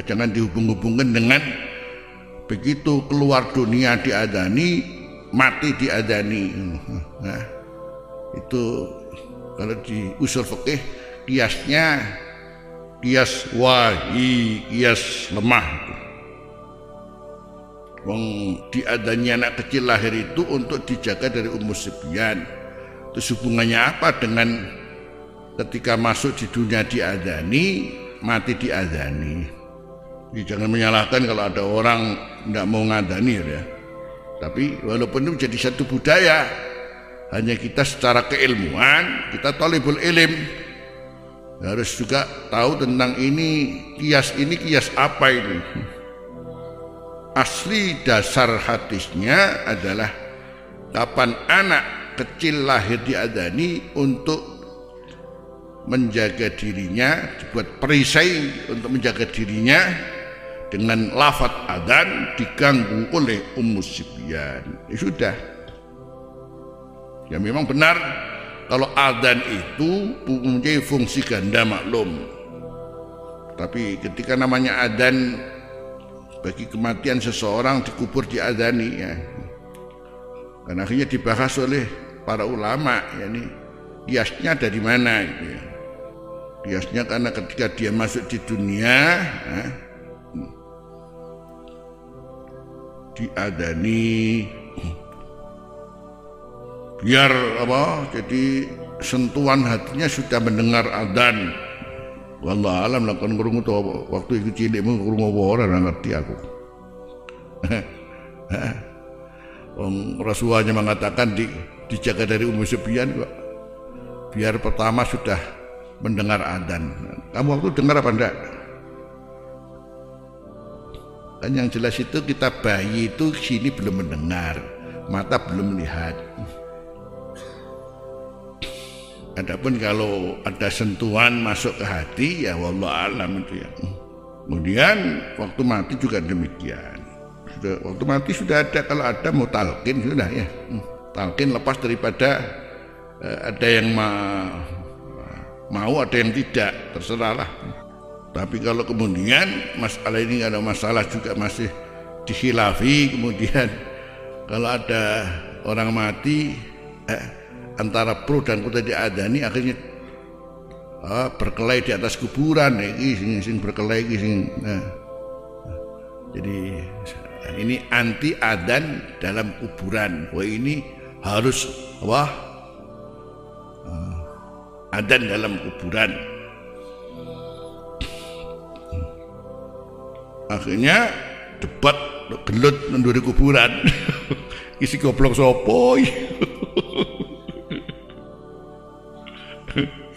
jangan dihubung-hubungkan dengan begitu keluar dunia diadani mati diadani nah, itu kalau di usul fikih kiasnya kias wahi kias lemah Wong diadani anak kecil lahir itu untuk dijaga dari umus sebian. Terus hubungannya apa dengan ketika masuk di dunia diadani, mati diadani. Jadi jangan menyalahkan kalau ada orang tidak mau ngadani ya. Tapi walaupun itu menjadi satu budaya, hanya kita secara keilmuan, kita tolibul ilim, harus juga tahu tentang ini kias ini kias apa ini. Asli dasar hadisnya adalah kapan anak kecil lahir diadani untuk menjaga dirinya dibuat perisai untuk menjaga dirinya dengan lafat adan diganggu oleh Ummu Sibyan ya sudah ya memang benar kalau adan itu mempunyai fungsi ganda maklum tapi ketika namanya adan bagi kematian seseorang dikubur di adani ya. Dan akhirnya dibahas oleh para ulama yakni kiasnya dari mana gitu ya. Kiasnya karena ketika dia masuk di dunia ya, diadani biar apa jadi sentuhan hatinya sudah mendengar adan Wallah alam lah kan kurung tuh waktu itu cilik mau kurung apa orang ngerti aku. Om Rasulullah mengatakan di dijaga dari Ummu Sufyan kok. Biar pertama sudah mendengar adzan. Kamu waktu dengar apa enggak? Kan yang jelas itu kita bayi itu sini belum mendengar, mata belum melihat. Adapun kalau ada sentuhan masuk ke hati ya wallah alam itu ya. Kemudian waktu mati juga demikian. Sudah waktu mati sudah ada kalau ada mau talkin sudah ya. Talkin lepas daripada uh, ada yang ma mau ada yang tidak terserahlah. Tapi kalau kemudian masalah ini ada masalah juga masih dikhilafi kemudian kalau ada orang mati eh, antara pro dan kontra diadani akhirnya ah, berkelahi di atas kuburan iki sing sing berkelahi sing nah. jadi ini anti adan dalam kuburan wah ini harus wah ah, adan dalam kuburan akhirnya debat gelut menduri kuburan. Isi goblok sopoi